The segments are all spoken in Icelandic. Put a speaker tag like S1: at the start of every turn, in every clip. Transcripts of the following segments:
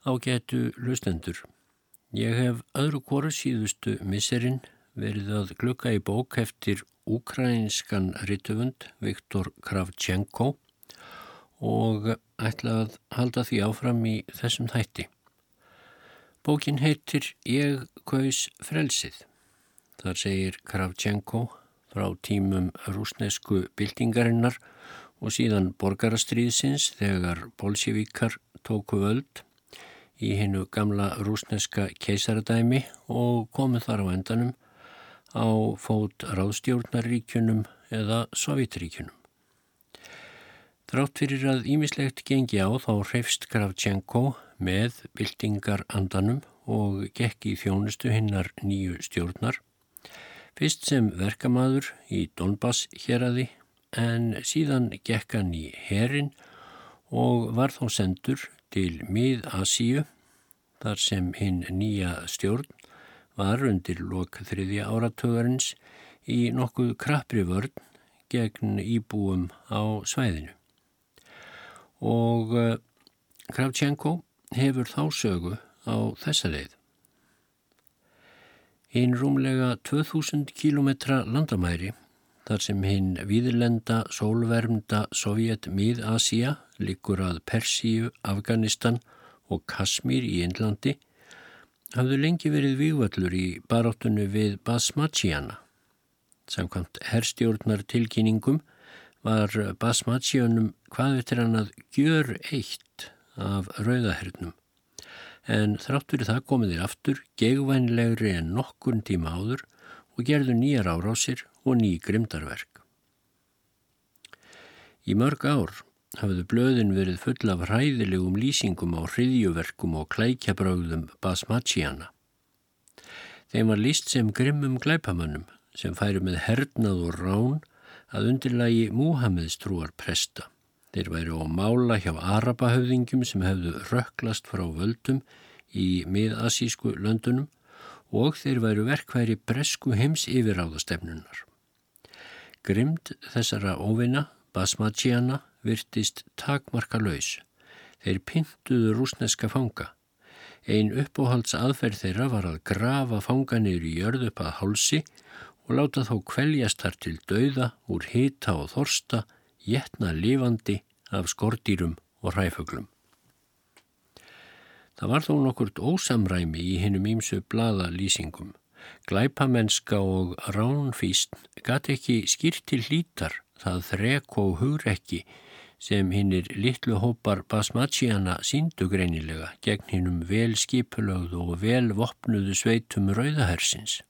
S1: Ágætu lustendur. Ég hef öðru kóru síðustu misserinn verið að glukka í bók eftir ukrainskan rituvund Viktor Kravchenko og ætla að halda því áfram í þessum þætti. Bókin heitir Ég kaus frelsið. Þar segir Kravchenko frá tímum rúsnesku byltingarinnar og síðan borgarastriðsins þegar bolsjevíkar tóku völd í hinnu gamla rúsneska keisaradæmi og komu þar á endanum á fót ráðstjórnaríkjunum eða sovjetríkjunum. Drátt fyrir að ímislegt gengi á þá hreifst Kravchenko með byltingar andanum og gekk í þjónustu hinnar nýju stjórnar, fyrst sem verkamaður í Donbass héradi en síðan gekk hann í herin og var þá sendur til Mið-Asíu þar sem hinn nýja stjórn var undir lok þriðja áratögarins í nokkuð krappri vörn gegn íbúum á svæðinu. Og uh, Kravchenko hefur þá sögu á þessa leið. Hinn rúmlega 2000 km landamæri þar sem hinn viðlenda sólvermda Sovjet Mið-Asía likur að Persíu, Afganistan og Kasmír í Indlandi hafðu lengi verið vývallur í baráttunni við Basmachiana. Samkvæmt herstjórnar tilkynningum var Basmachianum hvað eftir hann að gjör eitt af rauðahernum en þráttur það komiðir aftur gegvænlegri en nokkurn tíma áður og gerðu nýjar árásir og ný grimdarverk. Í mörg ár hafðu blöðin verið full af hræðilegum lýsingum á hriðjuverkum og klækjabröðum basmachiana. Þeim var líst sem grimmum glæpamönnum sem færi með hernað og rán að undirlægi Múhameðstrúar presta. Þeir væri á mála hjá Arabahöfðingjum sem hefðu rökklast frá völdum í miðasísku löndunum og þeir væru verkværi bresku heims yfiráðastefnunar. Grimd þessara óvina, basmachiana, virtist takmarka laus. Þeir pyntuðu rúsneska fanga. Ein uppóhalds aðferð þeirra var að grafa fanganir í jörðu upp að hálsi og láta þá kveljast þar til dauða úr hita og þorsta, jetna lifandi af skordýrum og hræfuglum. Það var þó nokkurt ósamræmi í hinnum ímsu blada lýsingum. Glæpamenska og ránfísn gati ekki skýrt til hlítar það þrek og hugrekki sem hinnir litlu hópar basmachiana síndu greinilega gegn hinnum vel skipulögðu og vel vopnuðu sveitum rauðahersins.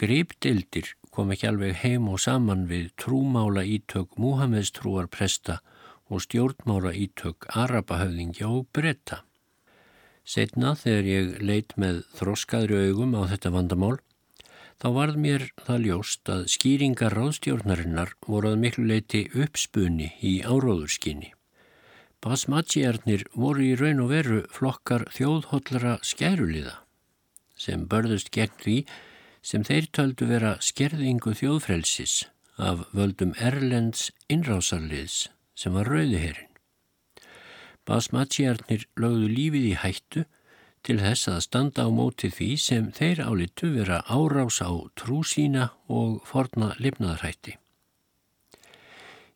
S1: Gripdildir kom ekki alveg heim og saman við trúmála ítök Múhameðstrúar presta og stjórnmála ítök Arabahöfðingja og bretta. Setna þegar ég leit með þroskaðri augum á þetta vandamál, þá varð mér það ljóst að skýringar ráðstjórnarinnar voruð miklu leiti uppspunni í áróðurskinni. Basmachiarnir voru í raun og veru flokkar þjóðhóllara skæruliða sem börðust gegn því sem þeir töldu vera skerðingu þjóðfrelsis af völdum Erlends innrásarliðs sem var rauðiherrin. Basmachiarnir lögðu lífið í hættu til þess að standa á móti því sem þeir álitu vera árás á trú sína og forna lifnaðarhætti.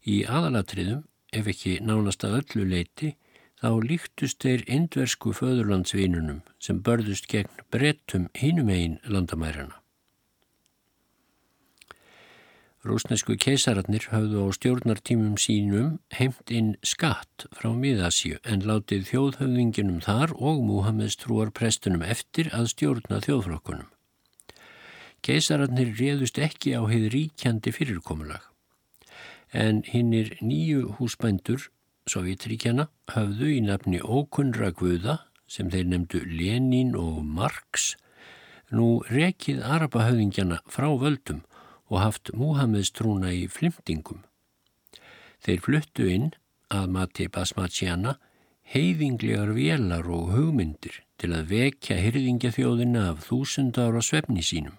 S1: Í aðalatriðum, ef ekki nánast að öllu leiti, þá líktust þeir indversku föðurlandsvinunum sem börðust gegn brettum hinum einn landamærarna. Rúsnesku keisararnir hafðu á stjórnartímum sínum heimt inn skatt frá miðasíu en látið þjóðhöfðinginum þar og Múhameðstrúar prestunum eftir að stjórna þjóðflokkunum. Keisararnir réðust ekki á heið ríkjandi fyrirkomulag en hinnir nýju húsbændur, Sovjetríkjana, hafðu í nafni ókunnra guða sem þeir nefndu Lenin og Marx nú rekið Arabahöfðingjana frá völdum og haft Múhameðstrúna í flimtingum. Þeir fluttu inn að mati Basmachiana heiðinglegar vélar og hugmyndir til að vekja hyrðingjafjóðina af þúsund ára svefni sínum.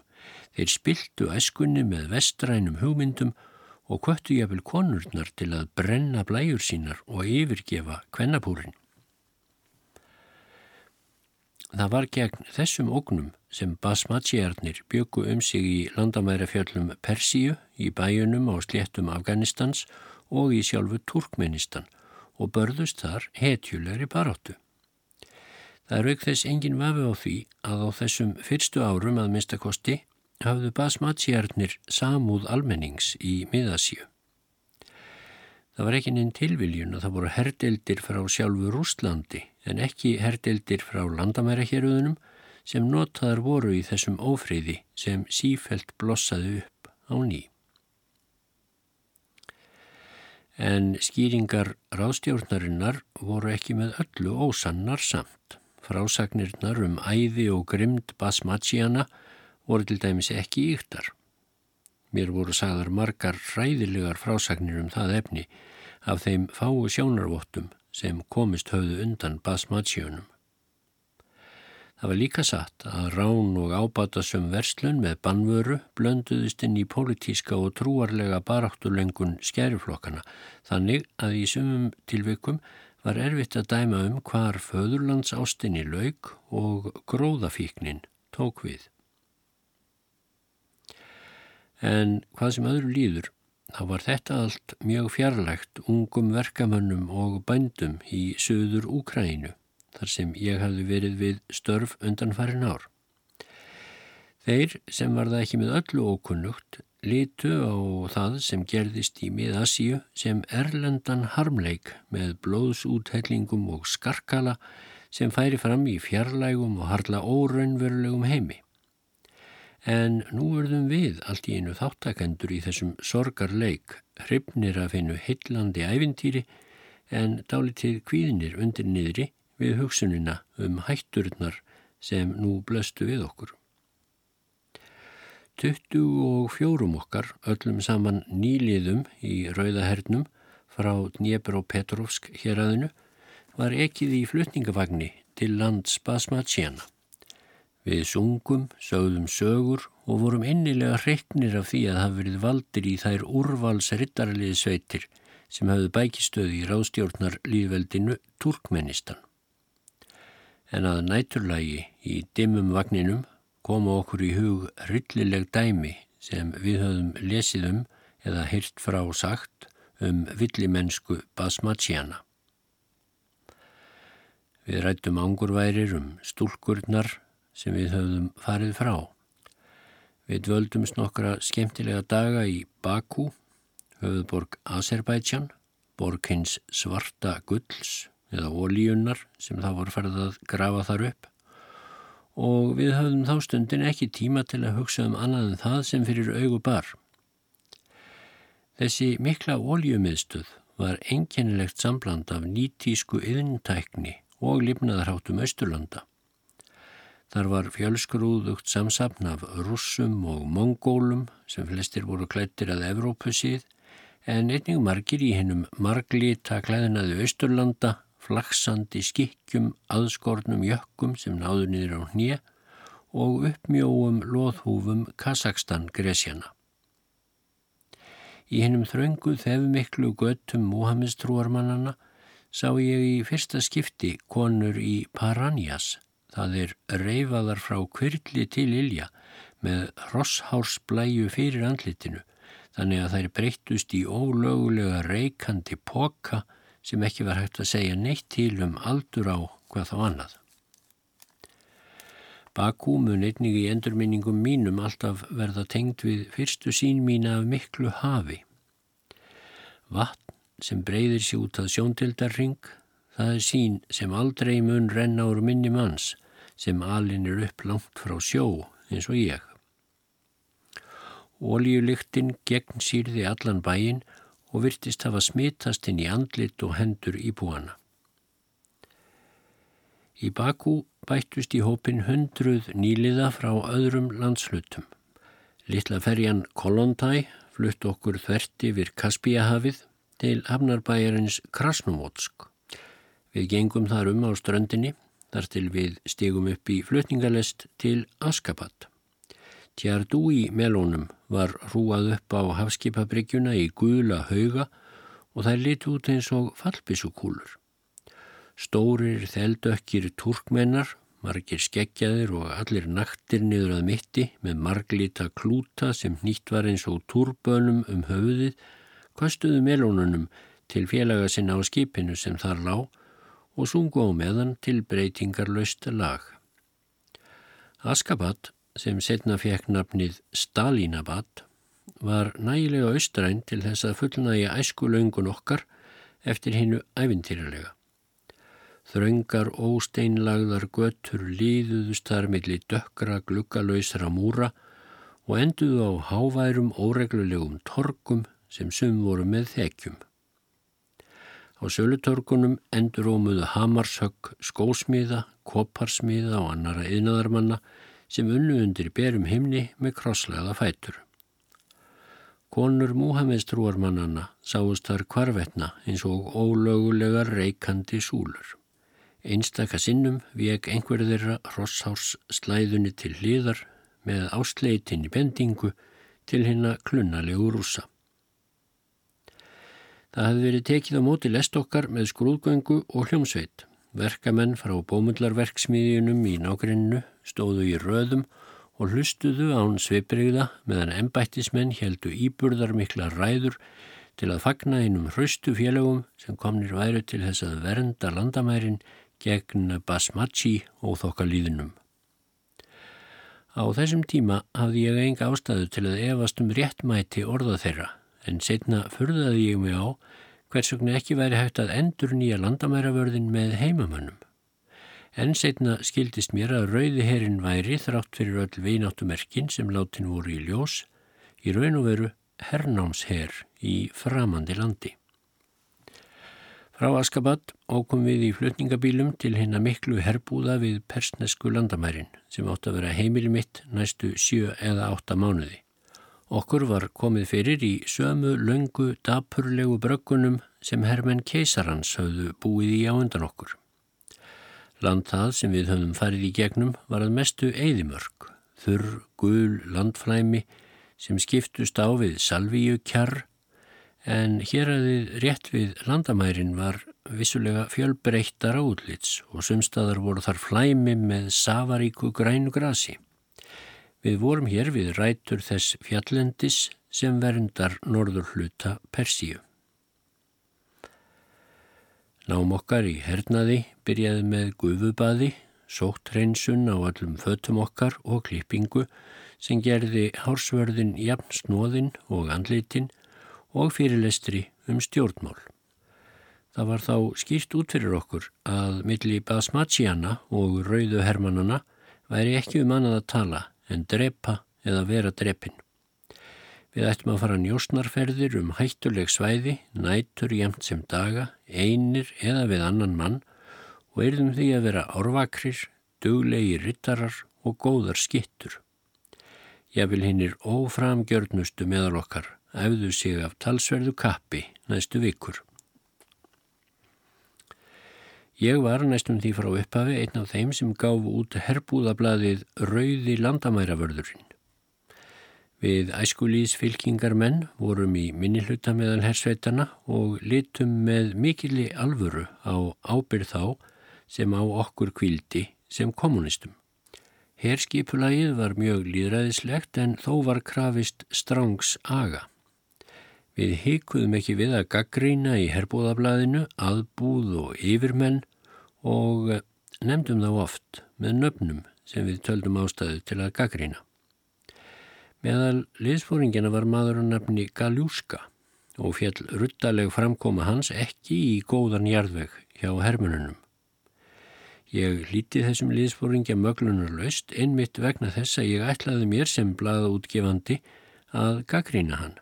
S1: Þeir spiltu æskunni með vestrænum hugmyndum og kvöttu jafnvel konurnar til að brenna blæjur sínar og yfirgefa kvennapúrin. Það var gegn þessum ógnum sem basmatsjjarnir byggu um sig í landamærafjöllum Persíu, í bæjunum á sléttum Afganistans og í sjálfu Turkmenistan og börðust þar hetjulegri baróttu. Það er auk þess engin vafi á því að á þessum fyrstu árum að minnstakosti hafðu basmatsjjarnir samúð almennings í miðasíu. Það var ekki neinn tilviljun að það voru herdeldir frá sjálfu Rústlandi en ekki herdeldir frá landamærahéruðunum sem notaðar voru í þessum ófriði sem sífelt blossaði upp á ný. En skýringar ráðstjórnarinnar voru ekki með öllu ósannar samt. Frásagnirnar um æði og grimd basmatsjana voru til dæmis ekki yktar. Mér voru sagðar margar ræðilegar frásagnir um það efni af þeim fáu sjónarvottum sem komist höfðu undan basmatsjónum. Það var líka satt að rán og ábatasum verslun með bannvöru blönduðist inn í pólitíska og trúarlega baráttulengun skæriflokkana þannig að í sumum tilvikum var erfitt að dæma um hvar föðurlands ástinni laug og gróðafíknin tók við. En hvað sem öðru líður, þá var þetta allt mjög fjarlægt ungum verkamönnum og bændum í söður Úkrænu, þar sem ég hafði verið við störf undan farin ár. Þeir sem var það ekki með öllu ókunnugt litu á það sem gerðist í miðasíu sem erlendan harmleik með blóðsúthellingum og skarkala sem færi fram í fjarlægum og harla óraunverulegum heimi. En nú verðum við allt í einu þáttakendur í þessum sorgarleik, hrifnir að finna hillandi ævintýri en dálitið kvíðnir undir niðri við hugsunina um hætturnar sem nú blöstu við okkur. 24 okkar, öllum saman nýliðum í Rauðahernum frá Dnjebr og Petrovsk hér aðinu, var ekkið í flutningavagni til lands Basmatsjana. Við sungum, sögðum sögur og vorum innilega hreiknir af því að hafa verið valdir í þær úrvals rittarliði sveitir sem hafðu bækistöði í ráðstjórnar líðveldinu Turkmenistan. En að næturlægi í dimmum vagninum koma okkur í hug rillileg dæmi sem við höfum lesið um eða heyrt frá sagt um villimennsku basmatsjana. Við rættum angurværir um stúlkurnar sem við höfðum farið frá. Við dvöldumst nokkra skemmtilega daga í Baku, höfðborg Azerbaijan, borg hins svarta gulls eða ólíunnar sem það voru farið að grafa þar upp og við höfðum þá stundin ekki tíma til að hugsa um annað en það sem fyrir augu bar. Þessi mikla ólíumiðstöð var einkennilegt sambland af nýtísku yðntækni og lifnaðarháttum Östurlanda. Þar var fjölskrúðugt samsapn af russum og mongólum sem flestir voru klættir að Evrópusið en einnig margir í hennum marglita klæðinaði Östurlanda, flaksandi skikkjum, aðskornum jökkum sem náðu niður á hnið og uppmjóum loðhúfum Kazakstan-Gresjana. Í hennum þröngu þefmiklu göttum Mohamestrúarmannana sá ég í fyrsta skipti konur í Paranjas Það er reyfaðar frá kvirli til ilja með rosshársblæju fyrir andlitinu þannig að þær breyttust í ólögulega reykandi poka sem ekki var hægt að segja neitt til um aldur á hvað þá annað. Bakú mun einnig í endurminningum mínum alltaf verða tengd við fyrstu sín mín af miklu hafi. Vatn sem breyðir sér út að sjóntildarring Það er sín sem aldrei mun renna úr minni manns sem alin er upp langt frá sjó eins og ég. Ólíuliktinn gegn sýrði allan bæin og virtist hafa smittast inn í andlit og hendur í búana. Í Bakú bættust í hópin hundruð nýliða frá öðrum landslutum. Littla ferjan Kolontæ flutt okkur þverti vir Kaspíahafið til hafnarbæjarins Krasnumótsk. Við gengum þar um á ströndinni, þar til við stigum upp í flutningalest til Askapat. Tjardú í melónum var hrúað upp á hafskipabryggjuna í gula hauga og þær lit út eins og fallbissukúlur. Stórir þeldökkir turkmennar, margir skeggjaðir og allir naktir niður að mitti með marglita klúta sem nýtt var eins og túrbönum um höfuðið, kostuðu melónunum til félaga sinna á skipinu sem þar lág og sungu á meðan til breytingarlausta lag. Askabat, sem setna fekk nafnið Stalinabat, var nægilega austræn til þess að fullnægja æskulöngun okkar eftir hinnu æfintýralega. Þraungar ósteinlagðar göttur líðuðust þar millir dökkra gluggalöysra múra og enduðu á háværum óreglulegum torkum sem sum voru með þekjum. Á sölutorkunum endur ómuðu hamarshögg, skósmíða, koparsmíða og annara yðnaðarmanna sem unnu undir berum himni með krosslaða fætur. Konur Múhameðs trúarmannana sáust þar kvarvetna eins og ólögulegar reikandi súlur. Einstaka sinnum vek einhver þeirra Rosshárs slæðunni til hliðar með ástleitin í bendingu til hérna klunnalegu rúsa. Það hefði verið tekið á móti lestokkar með skrúðgöngu og hljómsveit. Verkamenn frá bómullarverksmiðjunum í nágrenninu stóðu í röðum og hlustuðu án sveibreyða meðan embættismenn heldu íburðar mikla ræður til að fagna einum hraustu félögum sem komnir væru til þess að vernda landamærin gegn basmachi og þokkalíðinum. Á þessum tíma hafði ég enga ástæðu til að efast um réttmæti orða þeirra en setna förðaði ég mig á hvers vegna ekki væri hægt að endur nýja landamæravörðin með heimamönnum. En setna skildist mér að rauði herin væri þrátt fyrir öll vináttumerkin sem látin voru í ljós í raun og veru hernámsher í framandi landi. Frá Askabat ókum við í flutningabílum til hinna miklu herbúða við persnesku landamærin sem átt að vera heimili mitt næstu sjö eða átta mánuði. Okkur var komið fyrir í sömu, löngu, dapurlegu bröggunum sem hermenn keisarans hafðu búið í á undan okkur. Land það sem við höfum farið í gegnum var að mestu eðimörk, þurr, gul, landflæmi sem skiptust á við salvíu kjarr en hér að þið rétt við landamærin var vissulega fjölbreyttar átlits og sumstaðar voru þar flæmi með safaríku grænu grasi. Við vorum hér við rætur þess fjallendis sem verndar norður hluta Persíu. Nám okkar í hernaði byrjaði með gufubaði, sótt hreinsun á allum fötum okkar og klippingu sem gerði hársvörðin jafn snóðin og andlitin og fyrirlestri um stjórnmál. Það var þá skýrt út fyrir okkur að milli basmatsiana og rauðu hermannana væri ekki um annað að tala en drepa eða vera drepin. Við ættum að fara njósnarferðir um hættuleg svæði, nætur jæmt sem daga, einir eða við annan mann og eirðum því að vera árvakrir, duglegi rittarar og góðar skittur. Ég vil hinnir óframgjörnustu meðal okkar æfðu sig af talsverðu kappi næstu vikur. Ég var næstum því frá upphafi einn af þeim sem gáf út herbúðablaðið Rauði landamæravörðurinn. Við æskulís fylkingar menn vorum í minnilhuta meðal hersveitana og litum með mikilli alvöru á ábyrð þá sem á okkur kvildi sem kommunistum. Herskipulagið var mjög líðræðislegt en þó var krafist strangs aga. Við hikuðum ekki við að gaggrína í herbúðablaðinu, aðbúð og yfirmenn og eh, nefndum þá oft með nöfnum sem við töldum ástæðu til að gaggrína. Meðal liðsfóringina var maður að nefni Galjúska og fjall ruttaleg framkoma hans ekki í góðan jarðveg hjá hermununum. Ég líti þessum liðsfóringja möglunar laust einmitt vegna þess að ég ætlaði mér sem blaða útgefandi að gaggrína hann.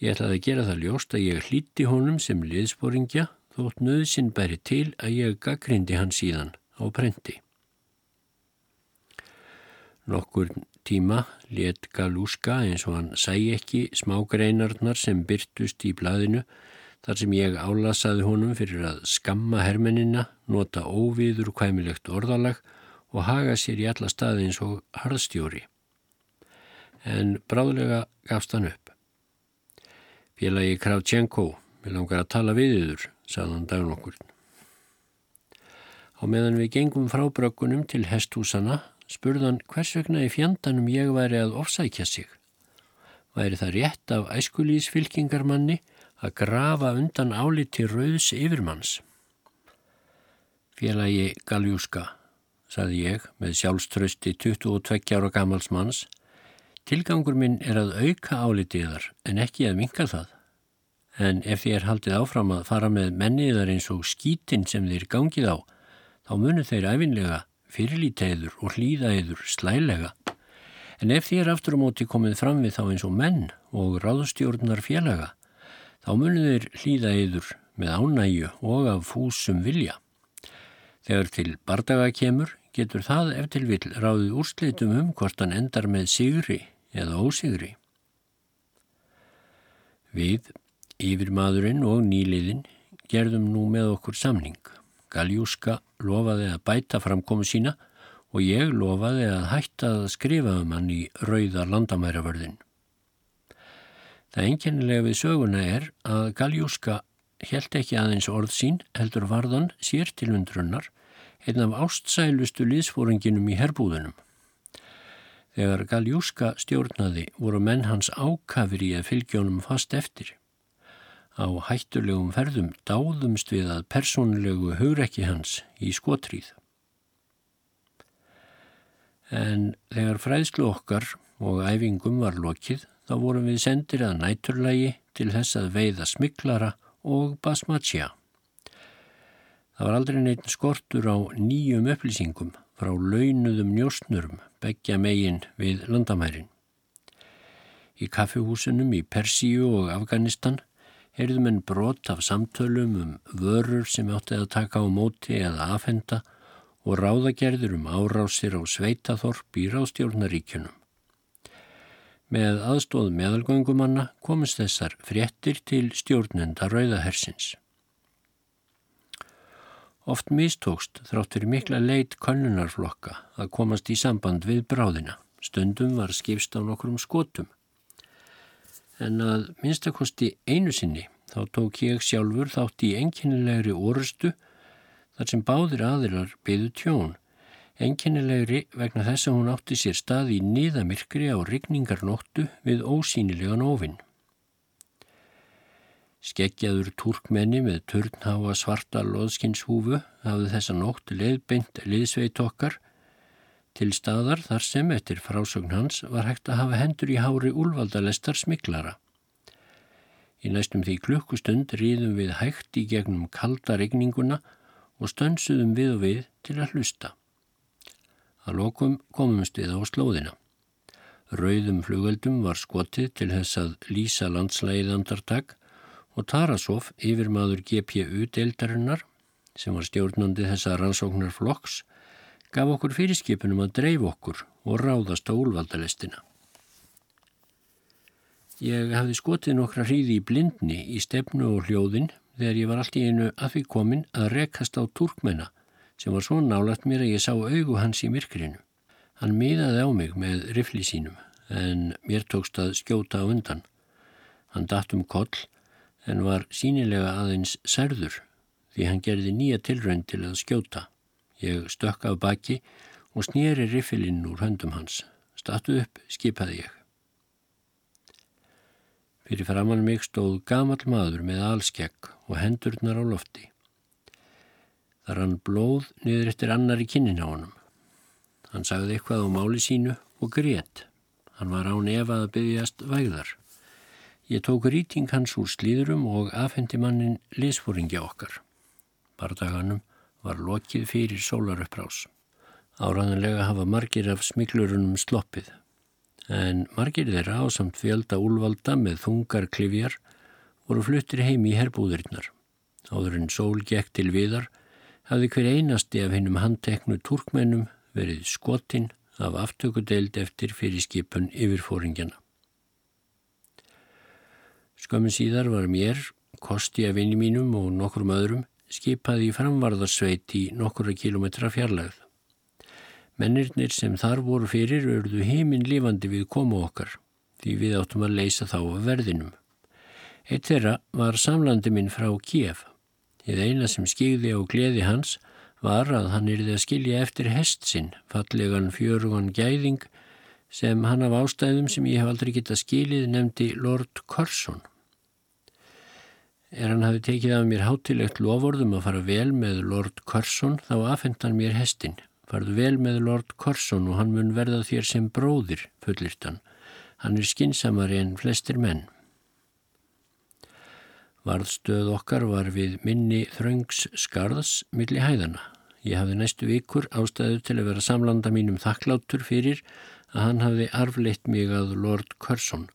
S1: Ég ætlaði að gera það ljóst að ég hlíti honum sem liðsporingja þótt nöðsinn bæri til að ég gaggrindi hann síðan á prenti. Nokkur tíma let Galúska eins og hann sæi ekki smágreinarnar sem byrtust í blaðinu þar sem ég álasaði honum fyrir að skamma hermenina, nota óviður kvæmilegt orðalag og haga sér í alla staði eins og harðstjóri. En bráðlega gafst hann upp. Félagi Kravtjenko, við langar að tala við yður, sagðan dagun okkur. Á meðan við gengum frá bröggunum til hestúsana spurðan hvers vegna í fjandanum ég væri að ofsækja sig. Væri það rétt af æskulísfylkingarmanni að grafa undan áliti rauðs yfirmanns. Félagi Galjúska, saði ég með sjálfströsti 22 ára gamals manns, tilgangur minn er að auka álitiðar en ekki að minka það. En ef er haldið áfram að fara með menniðar eins og skítin sem þeir gangið á, þá munir þeir æfinlega fyrirlíteiður og hlýðaeiður slælega. En ef er aftur á móti komið fram við þá eins og menn og ráðstjórnar félaga, þá munir þeir hlýðaeiður með ánægju og af fúsum vilja. Þegar til bardaga kemur, getur það eftir vil ráðið úrslitum um hvort hann endar með sigri eða ósigri. Við, yfirmadurinn og nýliðin, gerðum nú með okkur samning. Galjúska lofaði að bæta framkomu sína og ég lofaði að hætta að skrifa um hann í rauða landamæravörðin. Það enginnilega við söguna er að Galjúska held ekki aðeins orð sín heldur varðan sér til undrunnar einn af ástsælustu liðsfóringinum í herbúðunum. Þegar Galjúska stjórnaði voru menn hans ákafir í að fylgjónum fast eftir. Á hættulegum ferðum dáðumst við að persónulegu hugrekki hans í skotríð. En þegar fræðslu okkar og æfingum var lokið þá vorum við sendir að næturlægi til þess að veiða smiklara og basmatja. Það var aldrei neitt skortur á nýjum upplýsingum frá launuðum njóstnurum begja megin við landamærin. Í kaffihúsunum í Persíu og Afganistan heyrðum en brot af samtölum um vörur sem átti að taka á móti eða afhenda og ráðagerður um árásir á sveitaþorp í ráðstjórnaríkjunum. Með aðstóð meðalgöngumanna komist þessar fréttir til stjórnenda rauðahersins. Oft mistókst þráttur mikla leit konnunarflokka að komast í samband við bráðina. Stundum var skipst á nokkrum skotum en að minnstakosti einu sinni þá tók ég sjálfur þátt í enginnilegri orustu þar sem báðir aðilar byðu tjón. Enginnilegri vegna þess að hún átti sér stað í niðamirkri á rigningarnóttu við ósýnilegan ofinn. Skeggjaður túrkmenni með törnháa svarta loðskinshúfu hafði þessa nótt leiðbeint liðsveit okkar til staðar þar sem eftir frásögn hans var hægt að hafa hendur í hári úlvaldalestar smiklara. Í næstum því klukkustund ríðum við hægt í gegnum kalda regninguna og stönsuðum við og við til að hlusta. Að lokum komumst við á slóðina. Rauðum flugöldum var skotið til þess að lýsa landslægið andartak og Tarasov, yfirmaður GPU-deildarinnar, sem var stjórnandi þessa rannsóknar flokks, gaf okkur fyrirskipunum að dreif okkur og ráðast á úlvaldalestina. Ég hafði skotið nokkra hríði í blindni í stefnu og hljóðin þegar ég var allt í einu að því komin að rekast á turkmenna sem var svo nálagt mér að ég sá augu hans í myrkrinu. Hann miðaði á mig með rifli sínum en mér tókst að skjóta undan. Hann datt um koll en var sínilega aðeins særður því hann gerði nýja tilrönd til að skjóta. Ég stökk af baki og snýri riffilinn úr höndum hans. Statu upp, skipaði ég. Fyrir framann mig stóð gamal maður með allskegg og hendurnar á lofti. Þar hann blóð niður eftir annar í kinnin á honum. Hann sagði eitthvað á máli sínu og grét. Hann var án efað að byggjast vægðar. Ég tók rýting hans úr slíðurum og afhendi mannin lisfóringja okkar. Bardaganum var lokið fyrir sólarupprás. Áraðanlega hafa margir af smiklurunum sloppið, en margir þeirra á samt fjölda úlvalda með þungar klifjar voru fluttir heim í herbúðurinnar. Áður en sól gekk til viðar hafði hver einasti af hennum handteknu turkmennum verið skotinn af aftökudeild eftir fyrir skipun yfirfóringjana. Skömmin síðar var mér, kosti af vinni mínum og nokkrum öðrum skipaði í framvarðarsveit í nokkura kilometra fjarlægð. Mennirnir sem þar voru fyrir örðu heiminn lifandi við komu okkar því við áttum að leysa þá af verðinum. Eitt þeirra var samlandi minn frá Kiev. Þið eina sem skigði á gleði hans var að hann yrði að skilja eftir hest sinn, fallegan fjörugan gæðing sem hann af ástæðum sem ég hef aldrei getað skilið nefndi Lord Corson. Er hann hafi tekið af mér hátilegt lovorðum að fara vel með Lord Corson þá afhengt hann mér hestin. Farðu vel með Lord Corson og hann mun verða þér sem bróðir, fullirt hann. Hann er skinsamari en flestir menn. Varðstöð okkar var við minni þröngs skarðs milli hæðana. Ég hafði næstu vikur ástæðu til að vera samlanda mínum þakklátur fyrir að hann hafði arfleitt mig að Lord Curzon.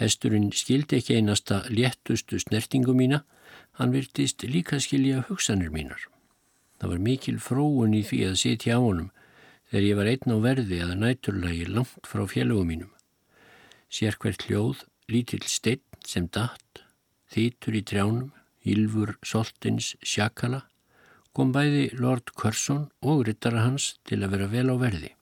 S1: Hesturinn skildi ekki einasta léttustu snertingu mína, hann virtist líka skilja hugsanir mínar. Það var mikil fróun í því að sitja á honum þegar ég var einn á verði að næturlagi langt frá fjellugum mínum. Sérkvært hljóð, lítill steinn sem datt, þýtur í trjánum, ylfur soltins sjakala, kom bæði Lord Curzon og rittara hans til að vera vel á verði.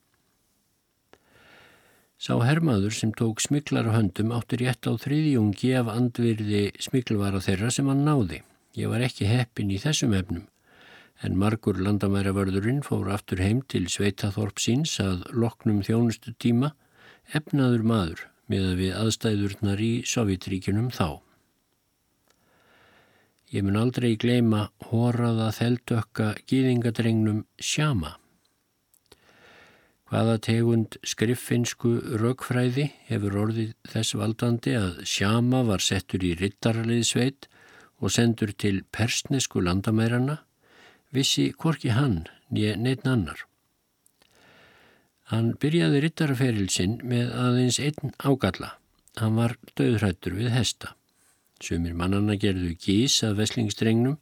S1: Sá hermaður sem tók smiklar á höndum átti rétt á þriðjungi af andvirði smiklvara þeirra sem hann náði. Ég var ekki heppin í þessum efnum, en margur landamæravörðurinn fór aftur heim til Sveitaþorp síns að loknum þjónustu tíma efnaður maður með að við aðstæðurnar í Sovjetríkunum þá. Ég mun aldrei gleima hóraða þeldökka gýðingadrengnum Sjama Hvaða tegund skriffinsku raukfræði hefur orðið þess valdandi að Sjama var settur í rittaraliðsveit og sendur til persnesku landamærarna, vissi hvorki hann nýja neitt annar. Hann byrjaði rittarferilsinn með aðeins einn ágalla. Hann var döðrættur við hesta. Sumir mannanna gerðu gís að veslingstrengnum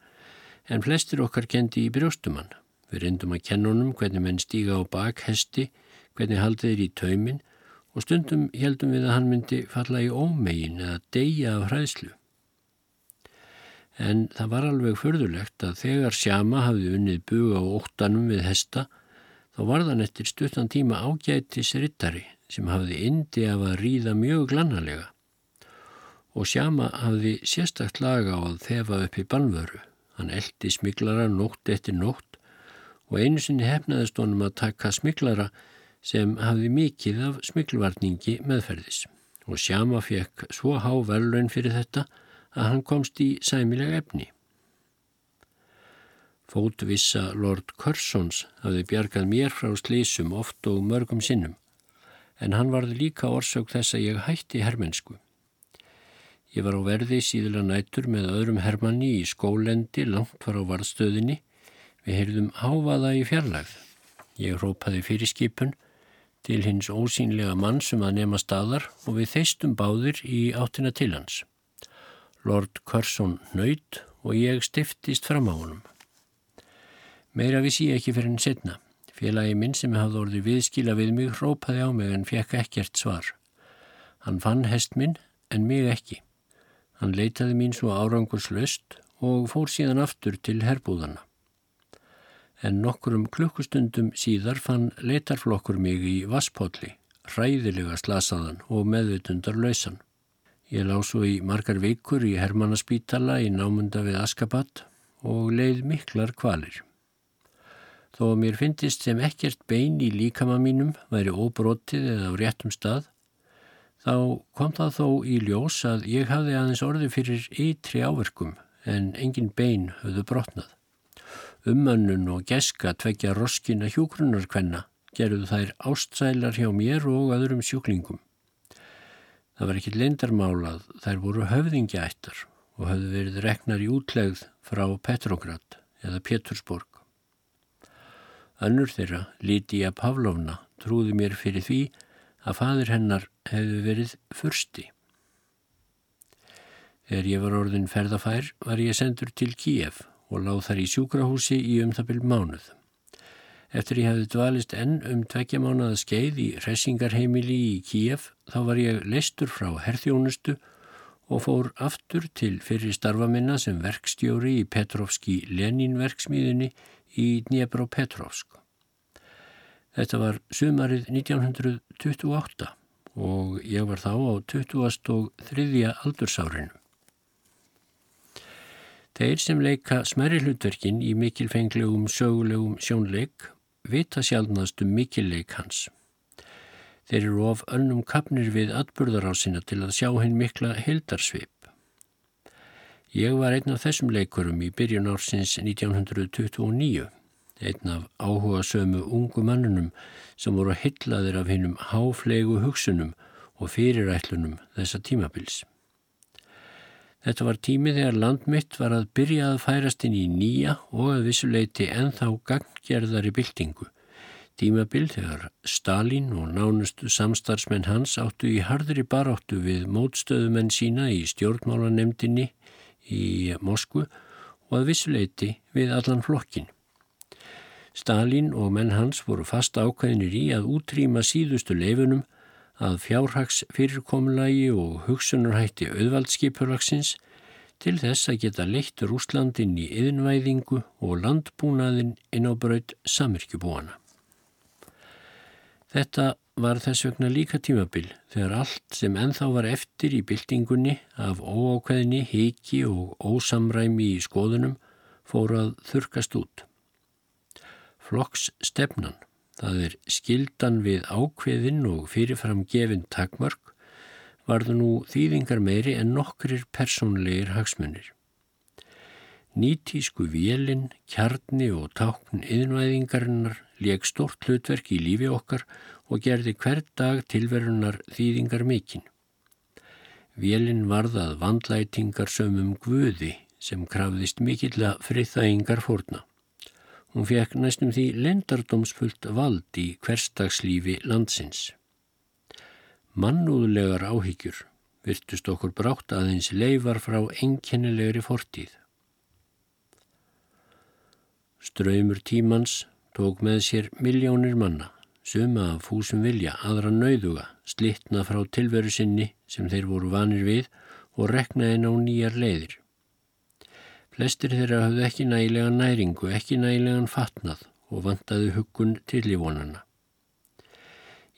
S1: en flestir okkar kendi í brjóstumann. Við reyndum að kenna honum hvernig menn stíga á bakhesti, hvernig haldið er í taumin og stundum heldum við að hann myndi falla í ómegin eða deyja af hræðslu. En það var alveg förðulegt að þegar Sjama hafði unnið buga á óttanum við hesta þá var þann eftir stuttan tíma ágætis rittari sem hafði indi af að ríða mjög glannalega og Sjama hafði sérstakt laga á að þefa upp í banvöru. Hann eldi smiglara nótt eftir nótt og einu sinni hefnaðist honum að taka smiklara sem hafði mikið af smiklvarningi meðferðis og Sjama fekk svo há verðlaun fyrir þetta að hann komst í sæmilega efni. Fótvissa Lord Curzons hafði bjargað mér frá slísum oft og mörgum sinnum en hann varði líka orsök þess að ég hætti hermensku. Ég var á verði síðla nætur með öðrum hermanni í skólendi langt var á varðstöðinni Við heyrðum háfaða í fjarlægð. Ég rópaði fyrir skipun til hins ósýnlega mann sem að nema staðar og við þeistum báðir í áttina til hans. Lord Curzon nöyt og ég stiftist fram á honum. Meira vissi ég ekki fyrir henn setna. Félagi minn sem hafði orðið viðskila við mig rópaði á mig en fekk ekkert svar. Hann fann hest minn en mig ekki. Hann leitaði mín svo árangurslaust og fór síðan aftur til herbúðana en nokkurum klukkustundum síðar fann leitarflokkur mig í Vaspolli, hræðilega slasaðan og meðvitundar lausan. Ég lág svo í margar vikur í Hermannaspítala í námunda við Askabat og leið miklar kvalir. Þó að mér finnist sem ekkert bein í líkama mínum væri óbrotið eða á réttum stað, þá kom það þó í ljós að ég hafði aðeins orði fyrir ytri áverkum en engin bein höfðu brotnað ummönnun og geska tvekja roskina hjúgrunarkvenna gerðu þær ástsælar hjá mér og öðrum sjúklingum. Það var ekki leindarmálað, þær voru höfðingjættar og höfðu verið reknar í útlegð frá Petrograd eða Pétursborg. Önnur þeirra, Lítiða Pavlovna, trúði mér fyrir því að fadur hennar hefði verið fyrsti. Þegar ég var orðin ferðafær var ég sendur til Kíef og láð þar í sjúkrahúsi í um það byrjum mánuð. Eftir ég hefði dvalist enn um tveggja mánuða skeið í resingarheimili í Kíef þá var ég leistur frá herþjónustu og fór aftur til fyrir starfa minna sem verkstjóri í Petrovski Lenin-verksmiðunni í Dnjepro-Petrovsk. Þetta var sumarið 1928 og ég var þá á 20. og 3. aldursárinu. Þeir sem leika smerri hlutverkin í mikilfenglegum sögulegum sjónleik vita sjálfnast um mikilleik hans. Þeir eru of önnum kapnir við atburðarásina til að sjá hinn mikla hildarsvip. Ég var einn af þessum leikurum í byrjun ársins 1929, einn af áhuga sömu ungu mannunum sem voru hillaðir af hinnum háflegu hugsunum og fyrirætlunum þessa tímabils. Þetta var tími þegar landmitt var að byrja að færast inn í nýja og að vissuleiti enþá ganggerðari byltingu. Tímabil þegar Stalin og nánustu samstarfsmenn hans áttu í hardri baráttu við mótstöðumenn sína í stjórnmálanemdini í Moskvu og að vissuleiti við allan flokkin. Stalin og menn hans voru fast ákveðinir í að útrýma síðustu leifunum að fjárhags fyrirkomulagi og hugsunarhætti auðvaldskipurlagsins til þess að geta leitt Rúslandin í yðinvæðingu og landbúnaðin inn á braut samirkjubúana. Þetta var þess vegna líka tímabil þegar allt sem enþá var eftir í byltingunni af óákveðni, hiki og ósamræmi í skoðunum fór að þurkast út. Flokks stefnan það er skildan við ákveðin og fyrirfram gefin takmörk, varðu nú þýðingar meiri en nokkrir persónleir hagsmunir. Nýtísku vélinn, kjarni og tákn yðinvæðingarinnar leik stort hlutverk í lífi okkar og gerði hver dag tilverunar þýðingar mikinn. Vélinn varðað vandlætingar sömum guði sem krafðist mikill að friðþægingar fórna. Hún fekk næstum því lendardómsfullt vald í hverstagslífi landsins. Mannúðulegar áhyggjur virtust okkur brátt aðeins leifar frá einkennilegri fortíð. Ströymur tímans tók með sér miljónir manna, suma af fúsum vilja, aðra nauðuga, slittna frá tilveru sinni sem þeir voru vanir við og reknaði ná nýjar leiðir. Flestir þeirra hafðu ekki nægilega næringu, ekki nægilegan fatnað og vantaði huggun til í vonana.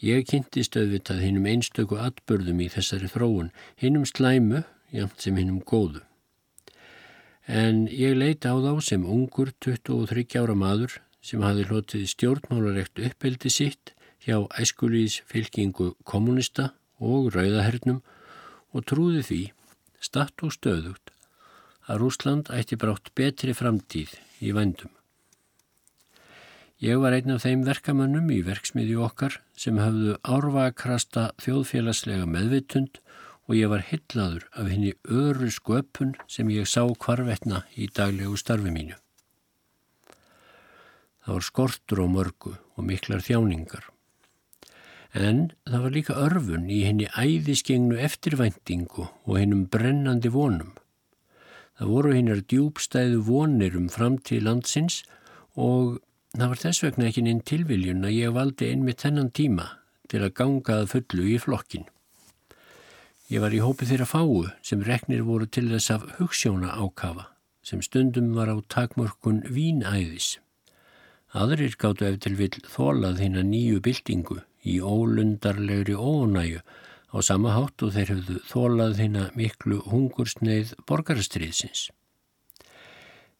S1: Ég kynntist auðvitað hinnum einstöku atbörðum í þessari þróun, hinnum slæmu, jæmt sem hinnum góðu. En ég leita á þá sem ungur 23 ára maður sem hafi hlotið stjórnmálarekt uppeldi sitt hjá æskulís fylkingu kommunista og rauðahernum og trúði því, statt og stöðugt, að Rúsland ætti brátt betri framtíð í vendum. Ég var einn af þeim verkamannum í verksmiðju okkar sem hafðu árvakrasta þjóðfélagslega meðvitund og ég var hillaður af henni öru sköpun sem ég sá hvarvetna í daglegu starfi mínu. Það var skortur á mörgu og miklar þjáningar. En það var líka örfun í henni æðiskengnu eftirvæntingu og hennum brennandi vonum. Það voru hinnar djúbstæðu vonir um framtíð landsins og það var þess vegna ekki einn tilviljun að ég valdi einmitt þennan tíma til að gangað fullu í flokkin. Ég var í hópi þeirra fáu sem reknir voru til þess af hugssjóna ákafa sem stundum var á takmörkun vínæðis. Aðrir gáttu eftir vil þólað hinn að nýju byltingu í ólundarlegri ónæju á sama hátt og þeir höfðu þólað þeina miklu hungursneið borgarastriðsins.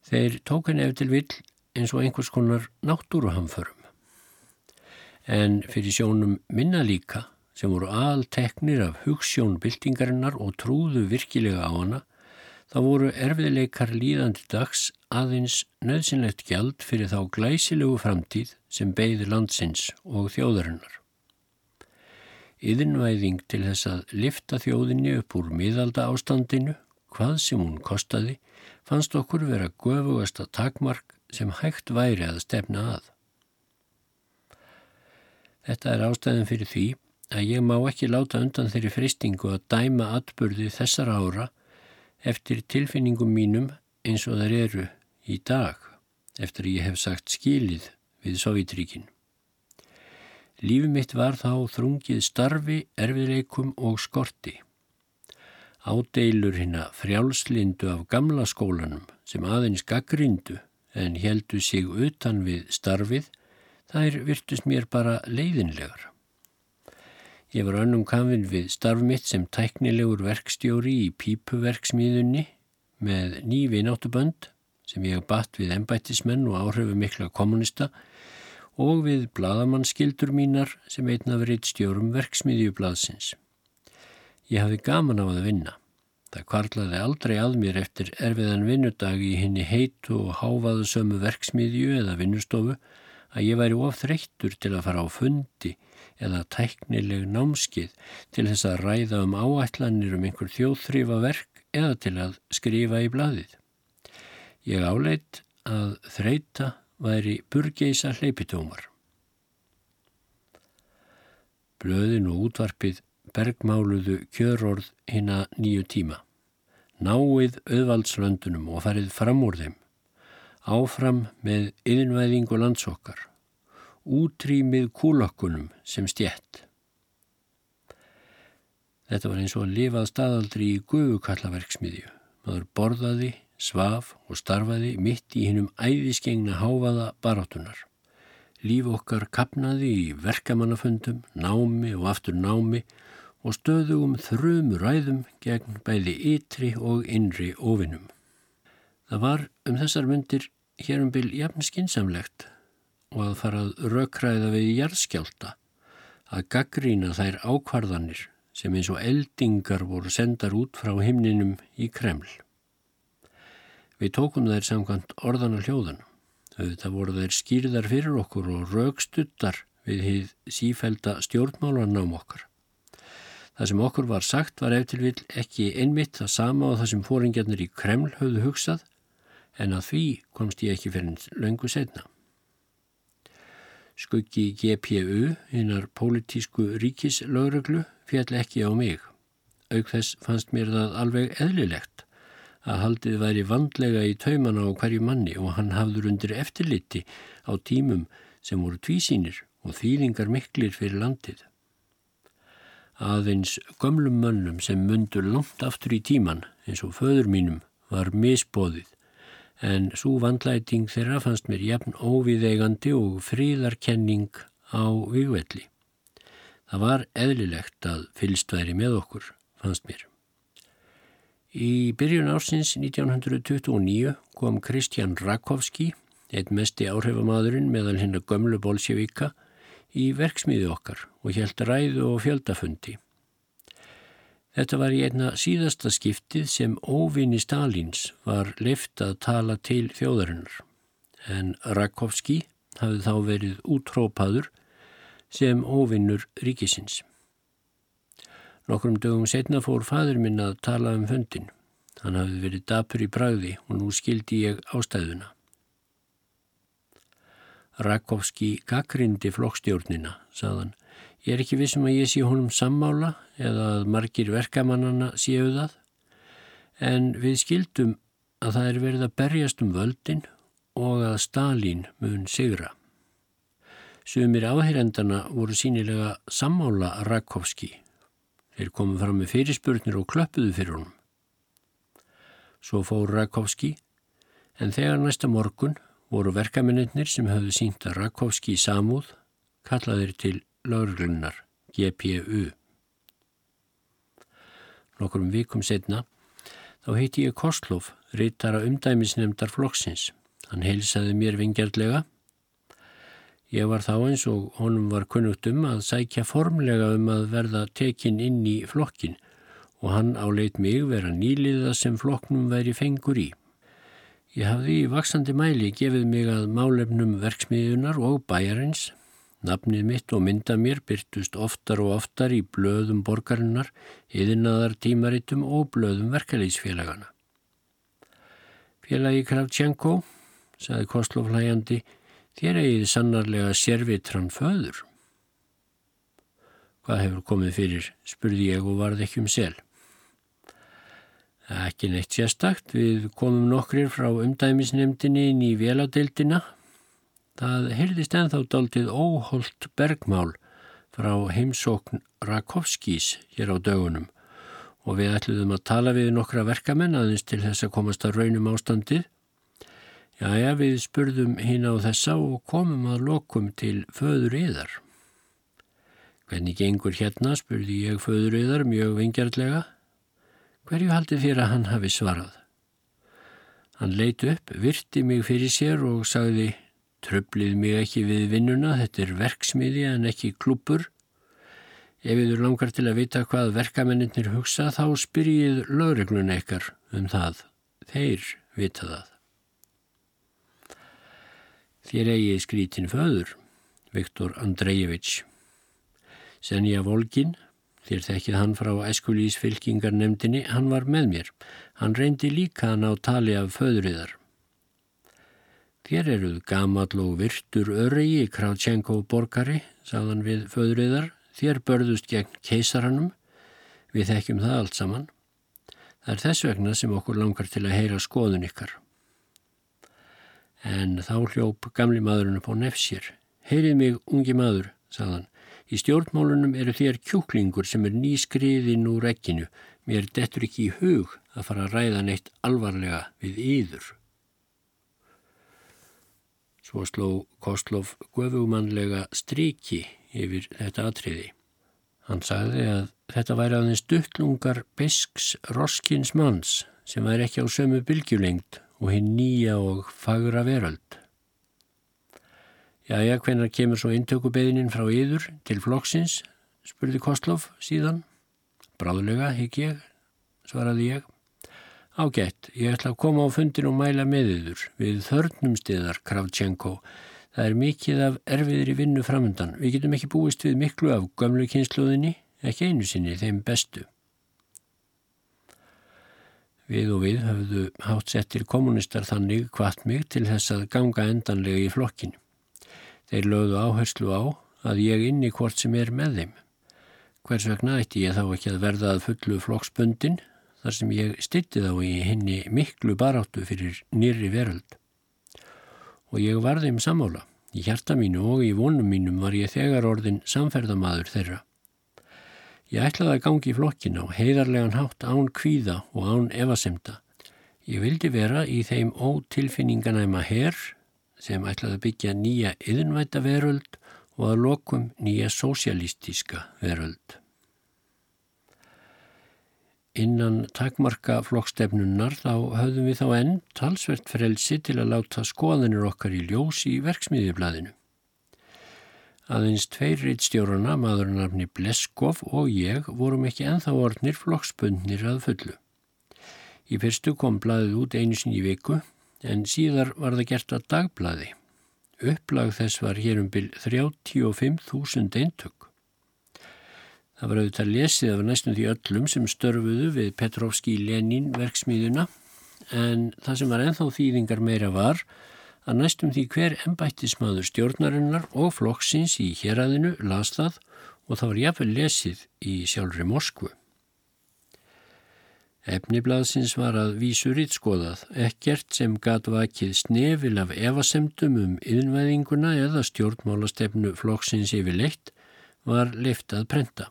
S1: Þeir tók henni eftir vill eins og einhvers konar náttúruhamförum. En fyrir sjónum minna líka sem voru alteknir af hugssjón byltingarinnar og trúðu virkilega á hana, þá voru erfiðleikar líðandi dags aðeins nöðsynlegt gjald fyrir þá glæsilegu framtíð sem beigði landsins og þjóðarinnar. Yðinvæðing til þess að lifta þjóðinni upp úr miðalda ástandinu, hvað sem hún kostaði, fannst okkur vera göfugasta takmark sem hægt væri að stefna að. Þetta er ástæðin fyrir því að ég má ekki láta undan þeirri fristingu að dæma atbyrði þessar ára eftir tilfinningum mínum eins og þær eru í dag eftir ég hef sagt skilið við Sovjetríkinn. Lífi mitt var þá þrungið starfi, erfiðleikum og skorti. Ádeilur hérna frjálslindu af gamla skólanum sem aðeins gaggrindu en heldu sig utan við starfið, þær virtust mér bara leiðinlegar. Ég var önnum kamfinn við starf mitt sem tæknilegur verkstjóri í pípuverksmiðunni með ný vináttubönd sem ég batt við embættismenn og áhrifu mikla kommunista og við bladamannskildur mínar sem einna verið stjórum verksmiðjublaðsins. Ég hafði gaman á að vinna. Það kvarlaði aldrei að mér eftir erfiðan vinnudag í henni heitu og háfaðu sömu verksmiðju eða vinnustofu að ég væri of þreyttur til að fara á fundi eða tæknileg námskið til þess að ræða um áætlanir um einhver þjóðþrýfa verk eða til að skrifa í bladið. Ég áleitt að þreita væri burgeisa hleypitómar. Blöðin og útvarpið bergmáluðu kjörorð hinn að nýju tíma. Náið auðvaldslöndunum og farið fram úr þeim. Áfram með yðinvæðing og landsokkar. Útrýmið kúlokkunum sem stjætt. Þetta var eins og að lifað staðaldri í guðukallaverksmiðju. Maður borðaði, svaf og starfaði mitt í hinnum æðiskengna háfaða barátunar. Líf okkar kapnaði í verkamannaföndum, námi og aftur námi og stöðugum þrumur ræðum gegn bæði ytri og innri ofinum. Það var um þessar myndir hérum byl jafn skinsamlegt og að farað rökræða við jarðskjálta að gaggrína þær ákvarðanir sem eins og eldingar voru sendar út frá himninum í Kreml. Við tókum þær samkvæmt orðan og hljóðan. Það voru þær skýrðar fyrir okkur og raukstuttar við hið sífælda stjórnmálanám okkar. Það sem okkur var sagt var eftir vil ekki einmitt það sama á það sem fóringjarnir í Kreml höfðu hugsað en að því komst ég ekki fyrir löngu setna. Skuggi GPU, hinnar pólitísku ríkislauröglu, fjall ekki á mig. Auk þess fannst mér það alveg eðlilegt að haldið væri vandlega í taumana á hverju manni og hann hafður undir eftirliti á tímum sem voru tvísýnir og þýðingar miklir fyrir landið. Aðeins gömlum mönnum sem mundur langt aftur í tíman eins og föður mínum var misbóðið en svo vandlæting þeirra fannst mér jafn óviðeigandi og fríðarkenning á vývelli. Það var eðlilegt að fylst væri með okkur, fannst mér. Í byrjun ársins 1929 kom Kristján Rakovski, eitt mesti áhrifamadurinn meðal hennar gömlu bolsjevika, í verksmiði okkar og helt ræðu og fjöldafundi. Þetta var í einna síðasta skiptið sem óvinni Stalins var leift að tala til þjóðarinnar, en Rakovski hafði þá verið útrópaður sem óvinnur ríkisins. Nokkrum dögum setna fór fadur minn að tala um fundin. Hann hafði verið dapur í bræði og nú skildi ég ástæðuna. Rakovski gaggrindi flokkstjórnina, saðan. Ég er ekki vissum að ég sé honum sammála eða að margir verkamannana séu það, en við skildum að það er verið að berjast um völdin og að Stalin mun sigra. Sumir áheyrendana voru sínilega sammála Rakovski Þeir komum fram með fyrirspurnir og klöppuðu fyrir honum. Svo fór Rakovski, en þegar næsta morgun voru verkamennir sem höfðu sínt að Rakovski í samúð kallaðir til laurglunnar GPU. Nokkurum vikum setna þá heiti ég Kostlov, reytara umdæmisnemdar flokksins. Hann heilsaði mér vingjarlega Ég var þá eins og honum var kunnugt um að sækja formlega um að verða tekin inn í flokkin og hann áleit mig vera nýliða sem flokknum væri fengur í. Ég hafði í vaksandi mæli gefið mig að málefnum verksmiðunar og bæjarins. Nafnið mitt og mynda mér byrtust oftar og oftar í blöðum borgarinnar, yðinnaðar tímaritum og blöðum verkefliðsfélagana. Félagi Kravtjenko, saði Kostlov hlæjandi, Þér eigið sannarlega sérvitran föður. Hvað hefur komið fyrir, spurði ég og varð ekki um sel. Ekki neitt sérstakt, við komum nokkrir frá umdæmisnemdini inn í veladeildina. Það heyrðist enþá daldið óholt bergmál frá heimsókn Rakovskís hér á dögunum og við ætluðum að tala við nokkra verkamenn aðeins til þess að komast að raunum ástandið Jæja, við spurðum hinn á þessa og komum að lokum til föður yðar. Hvernig gengur hérna, spurði ég föður yðar mjög vingjartlega. Hverju haldi fyrir að hann hafi svarað? Hann leit upp, virti mig fyrir sér og sagði Tröflið mig ekki við vinnuna, þetta er verksmiði en ekki klúpur. Ef þið langar til að vita hvað verkamennir hugsa þá spyrjið lögreglun ekkar um það. Þeir vita það. Þér eigi skrítin föður, Viktor Andrejević. Senja Volgin, þér þekkið hann frá æskulísfylkingar nefndinni, hann var með mér. Hann reyndi líka hann á tali af föðuriðar. Þér eruð gamall og virtur öregi Kravtjenko borgari, sagðan við föðuriðar. Þér börðust gegn keisaranum. Við þekkjum það allt saman. Það er þess vegna sem okkur langar til að heyra skoðun ykkar. En þá hljóp gamli maðurinn upp á nefsir. Heyrið mig, ungi maður, sagðan. Í stjórnmálunum eru þér kjúklingur sem er nýskriðin úr ekkinu. Mér dettur ekki í hug að fara að ræða neitt alvarlega við yður. Svo sló Kostlov guðvumannlega striki yfir þetta atriði. Hann sagði að þetta væri aðeins duttlungar besks roskins manns sem væri ekki á sömu bylgjulengt og hinn nýja og fagra veröld. Jæja, hvenar kemur svo intökubeðinin frá yður til flokksins, spurði Kostlov síðan. Bráðlega, higg ég, svaraði ég. Ágætt, ég ætla að koma á fundin og mæla með yður við þörnum stiðar, Kravtjenko. Það er mikið af erfiðri vinnu framöndan. Við getum ekki búist við miklu af gömlu kynsluðinni, ekki einu sinni, þeim bestu. Við og við höfðu hátt settir kommunistar þannig hvart mig til þess að ganga endanlega í flokkin. Þeir lögðu áherslu á að ég inni hvort sem er með þeim. Hvers vegna ætti ég þá ekki að verða að fullu flokksbundin þar sem ég stytti þá í henni miklu baráttu fyrir nýri veröld. Og ég var þeim samála. Í hjarta mínu og í vonum mínum var ég þegar orðin samferðamadur þeirra. Ég ætlaði að gangi í flokkin á heiðarlegan hátt án kvíða og án evasemta. Ég vildi vera í þeim ótilfinninganæma herr sem ætlaði að byggja nýja yðinvæta veröld og að lokum nýja sósialistíska veröld. Innan takmarka flokkstefnunnar þá höfðum við þá enn talsvert frelsi til að láta skoðanir okkar í ljós í verksmiðjublaðinu. Aðeins tveir reittstjórarna, maðurnarfni Bleskov og ég, vorum ekki enþá orðnir flokksbundnir að fullu. Í fyrstu kom blaðið út einu sinni í viku en síðar var það gert að dagblaði. Upplag þess var hér um byrj 35.000 eintök. Það var auðvitað lesið af næstum því öllum sem störfuðu við Petrovski Lenin verksmiðuna en það sem var enþá þýðingar meira var að næstum því hver ennbættismadur stjórnarinnar og flokksins í héræðinu las það og það var jafnvel lesið í sjálfri Moskvu. Efniblaðsins var að vísu rittskoðað, ekkert sem gat vakið snefil af evasemdum um yðinvæðinguna eða stjórnmálastefnu flokksins yfir leitt var leiftað prenta.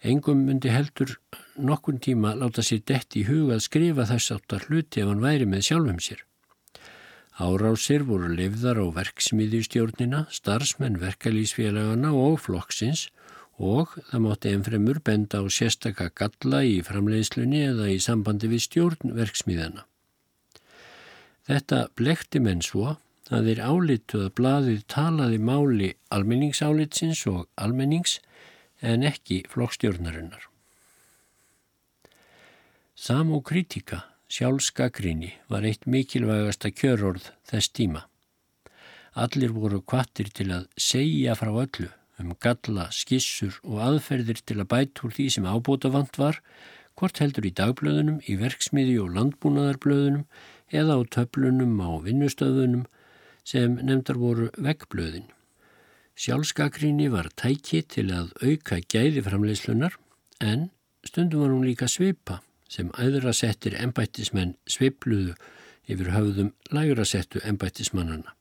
S1: Engum myndi heldur nokkun tíma láta sér dett í huga að skrifa þess áttar hluti ef hann væri með sjálfum sér. Árásir voru lifðar á verksmiðjustjórnina, starfsmenn verkalýsfélagana og flokksins og það mátti ennfremur benda á sérstakka galla í framleiðslunni eða í sambandi við stjórn verksmiðjana. Þetta blekti menn svo að þeir álitu að bladið talaði máli almenningsálitsins og almennings en ekki flokkstjórnarinnar. Samokritika, sjálfskakrini, var eitt mikilvægasta kjörorð þess tíma. Allir voru kvattir til að segja frá öllu um galla, skissur og aðferðir til að bæta úr því sem ábúta vant var, hvort heldur í dagblöðunum, í verksmiði og landbúnaðarblöðunum eða á töflunum á vinnustöðunum sem nefndar voru veggblöðin. Sjálfskakrinni var tæki til að auka gæði framleyslunar en stundum var hún líka svipa sem æðra settir ennbættismenn svipluðu yfir höfðum lægra settu ennbættismannana.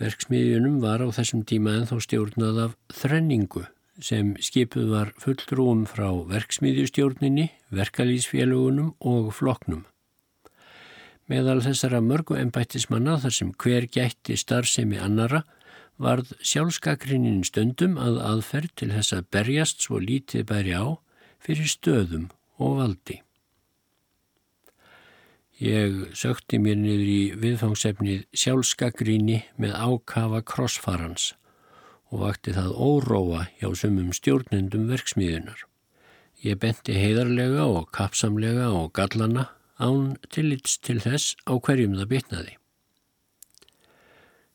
S1: Verksmiðjunum var á þessum tíma en þá stjórnað af þrenningu sem skipuð var fulltrúum frá verksmiðjustjórninni, verkalýsfélagunum og floknum. Meðal þessara mörgu ennbættismanna þar sem hver gætti starfsemi annara varð sjálfskakrinnin stundum að aðferð til þess að berjast svo lítið bæri á fyrir stöðum og valdi. Ég sökti mér niður í viðfangsefnið sjálfskagríni með ákafa krossfarans og vakti það óróa hjá sumum stjórnendum verksmiðunar. Ég benti heiðarlega og kapsamlega og gallana án tillits til þess á hverjum það bitnaði.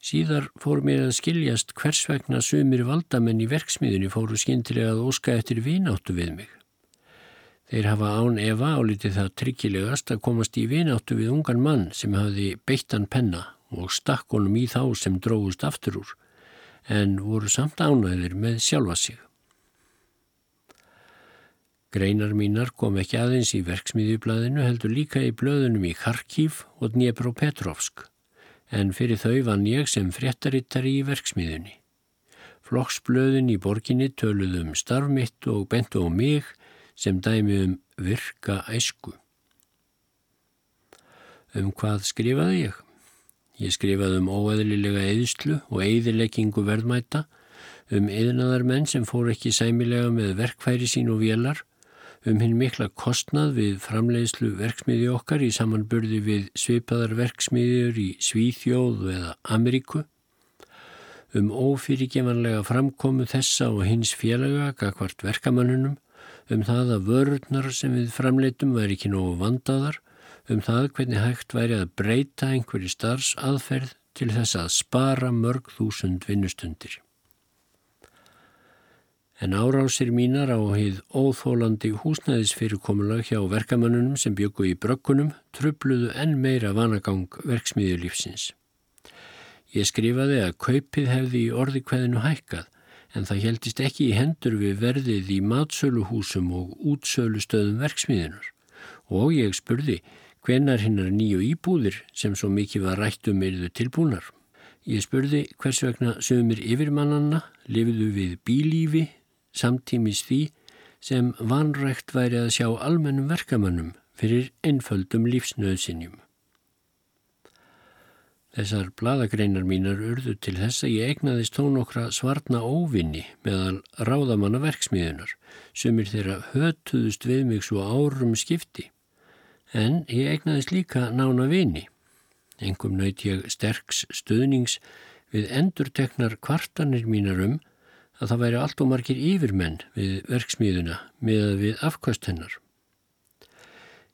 S1: Síðar fór mér að skiljast hvers vegna sumir valdamenn í verksmiðunni fóru skindilega að óska eftir vináttu við mig. Þeir hafa án Eva álítið það tryggilegast að komast í vináttu við ungan mann sem hafði beittan penna og stakk honum í þá sem dróðust aftur úr, en voru samt ánæðir með sjálfa sig. Greinar mínar kom ekki aðeins í verksmiðjublaðinu heldur líka í blöðunum í Kharkiv og Dnepropetrovsk, en fyrir þau vann ég sem fréttarittari í verksmiðjunni. Flokksblöðin í borginni töluðum um starfmitt og bentu á mig sem dæmi um virka æsku. Um hvað skrifaði ég? Ég skrifaði um óeðlilega eðslu og eðileggingu verðmæta, um eðnaðarmenn sem fór ekki sæmilega með verkfæri sín og vélar, um hinn mikla kostnað við framleiðslu verksmiði okkar í samanburði við svipaðar verksmiðjur í Svíþjóðu eða Ameríku, um ófyrirgemanlega framkomu þessa og hins félaga gagvart verkamannunum, um það að vörurnar sem við framleitum væri ekki nógu vandaðar, um það hvernig hægt væri að breyta einhverju starfs aðferð til þess að spara mörg þúsund vinnustundir. En árásir mínar á heið óþólandi húsnæðisfyrirkomulag hjá verkamannunum sem byggu í brökkunum trubluðu enn meira vanagang verksmiðjulífsins. Ég skrifaði að kaupið hefði í orði hverðinu hækkað en það heldist ekki í hendur við verðið í matsöluhúsum og útsölustöðum verksmiðinar og ég spurði hvenar hinnar nýju íbúðir sem svo mikið var rætt um erðu tilbúnar. Ég spurði hvers vegna sögumir yfirmannanna lifiðu við bílífi samtímis því sem vanrægt væri að sjá almennum verkamannum fyrir einföldum lífsnöðsinjum. Þessar bladagreinar mínar urðu til þess að ég egnaðist þó nokkra svarna óvinni meðal ráðamanna verksmiðunar, sumir þeirra hötuðust við mig svo árum skipti. En ég egnaðist líka nána vini. Engum nöyt ég sterks stöðnings við endurteknar kvartanir mínar um að það væri allt og margir yfirmenn við verksmiðuna með við afkvöst hennar.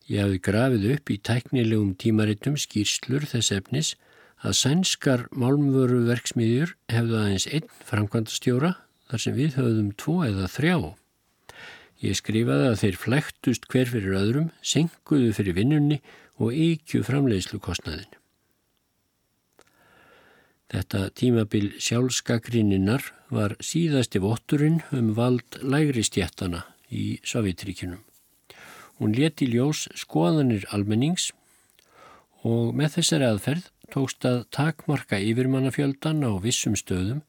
S1: Ég hafði grafið upp í tæknilegum tímaritum skýrslur þess efnis að sænskar málmvöru verksmiðjur hefðu aðeins einn framkvæmdastjóra þar sem við höfðum tvo eða þrjá. Ég skrifaði að þeir flæktust hver fyrir öðrum, senkuðu fyrir vinnunni og ykju framleiðslukostnaðin. Þetta tímabil sjálfskakrinninnar var síðasti votturinn um vald lægri stjættana í Sovjetríkinum. Hún leti ljós skoðanir almennings og með þessari aðferð tókst að takmarka yfirmannafjöldan á vissum stöðum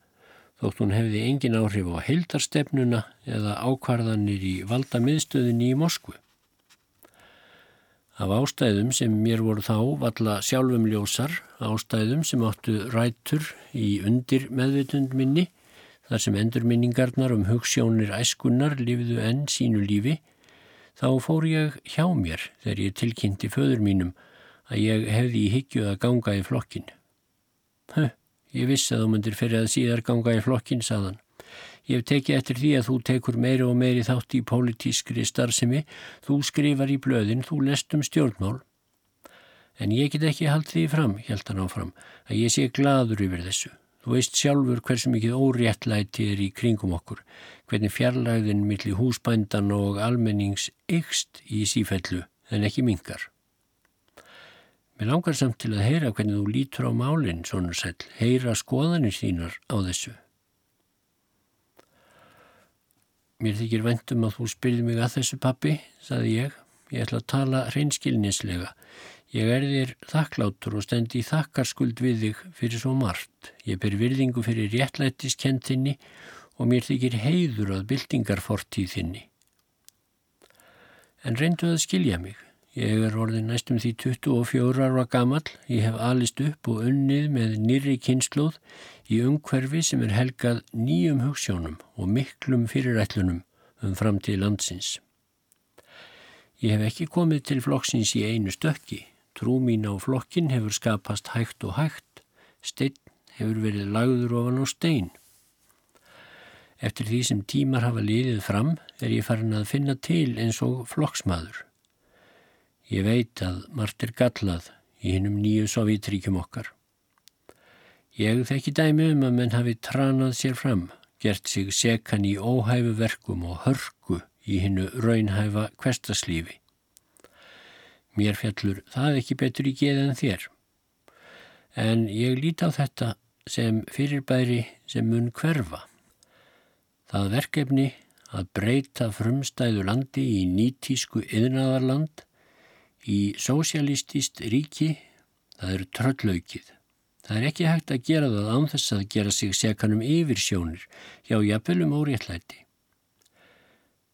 S1: þótt hún hefði engin áhrif á heildarstefnuna eða ákvarðanir í valda miðstöðinni í Moskvu. Af ástæðum sem mér voru þá valla sjálfum ljósar, ástæðum sem áttu rætur í undir meðvitund minni, þar sem endurminningarnar um hugssjónir æskunnar lifiðu enn sínu lífi, þá fór ég hjá mér þegar ég tilkynnti föður mínum að ég hefði í higgju að ganga í flokkin. Höh, ég vissi að þú myndir fyrir að síðar ganga í flokkin, saðan. Ég hef tekið eftir því að þú tekur meiri og meiri þátt í pólitískri starfsemi, þú skrifar í blöðin, þú lest um stjórnmál. En ég get ekki haldið því fram, held hann áfram, að ég sé gladur yfir þessu. Þú veist sjálfur hversu mikið óréttlæti er í kringum okkur, hvernig fjarlæðin millir húsbændan og almennings ykst í sífellu en ekki mingar. Mér langar samt til að heyra hvernig þú lítur á málinn, svona sæl, heyra skoðanir þínar á þessu. Mér þykir vendum að þú spyrði mig að þessu pappi, saði ég. Ég ætla að tala hreinskilnislega. Ég er þér þakklátur og stendi í þakkarskuld við þig fyrir svo margt. Ég ber virðingu fyrir réttlættiskentinni og mér þykir heiður að byltingarfortíð þinni. En reyndu að skilja mig. Ég er orðin næstum því 24 ára gammal. Ég hef alist upp og unnið með nýri kynnslóð í umhverfi sem er helgað nýjum hugssjónum og miklum fyrirætlunum um framtíð landsins. Ég hef ekki komið til flokksins í einu stökki. Trú mín á flokkin hefur skapast hægt og hægt, stein hefur verið lagður ofan á stein. Eftir því sem tímar hafa liðið fram er ég farin að finna til eins og flokksmaður. Ég veit að margt er gallað í hinnum nýju sovítríkjum okkar. Ég þekki dæmi um að menn hafi tranað sér fram, gert sig sekan í óhæfu verkum og hörku í hinnu raunhæfa kvestaslífi. Mér fjallur það ekki betur í geð en þér. En ég líti á þetta sem fyrirbæri sem mun hverfa. Það verkefni að breyta frumstæðu landi í nýtísku yðnaðarland í sósialistist ríki, það eru tröllaukið. Það er ekki hægt að gera það án þess að gera sig sekanum yfir sjónir hjá jafnvelum óréttlæti.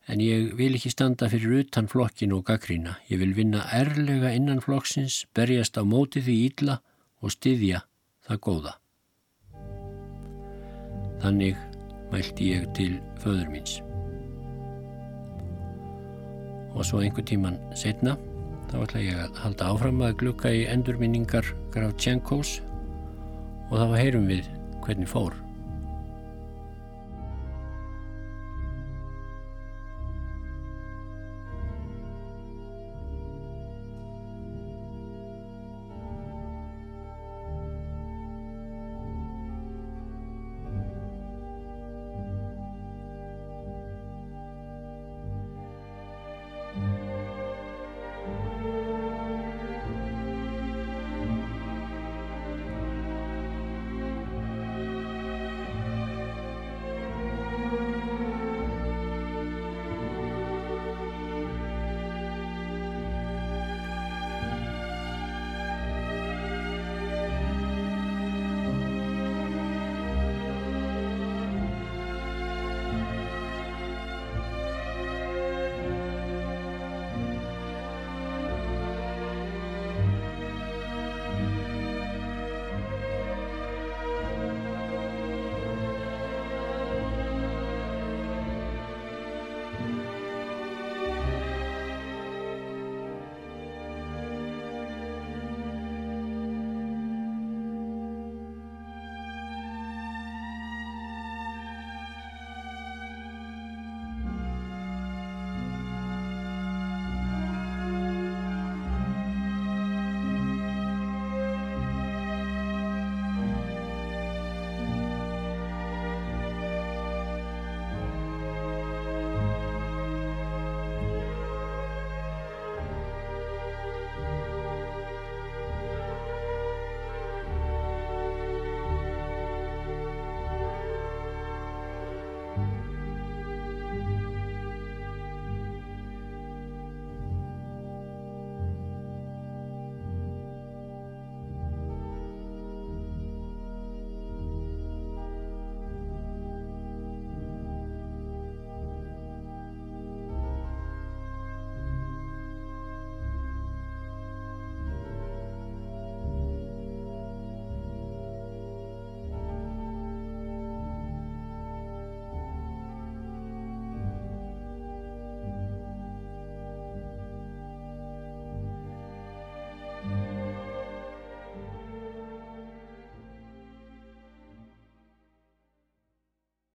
S1: En ég vil ekki standa fyrir utan flokkin og gaggrína. Ég vil vinna erlega innan flokksins, berjast á móti því ílla og styðja það góða. Þannig mælti ég til föður míns. Og svo einhver tíman setna þá ætla ég að halda áfram að glukka í endurminningar Graf Tjenkós og þá heyrum við hvernig fór.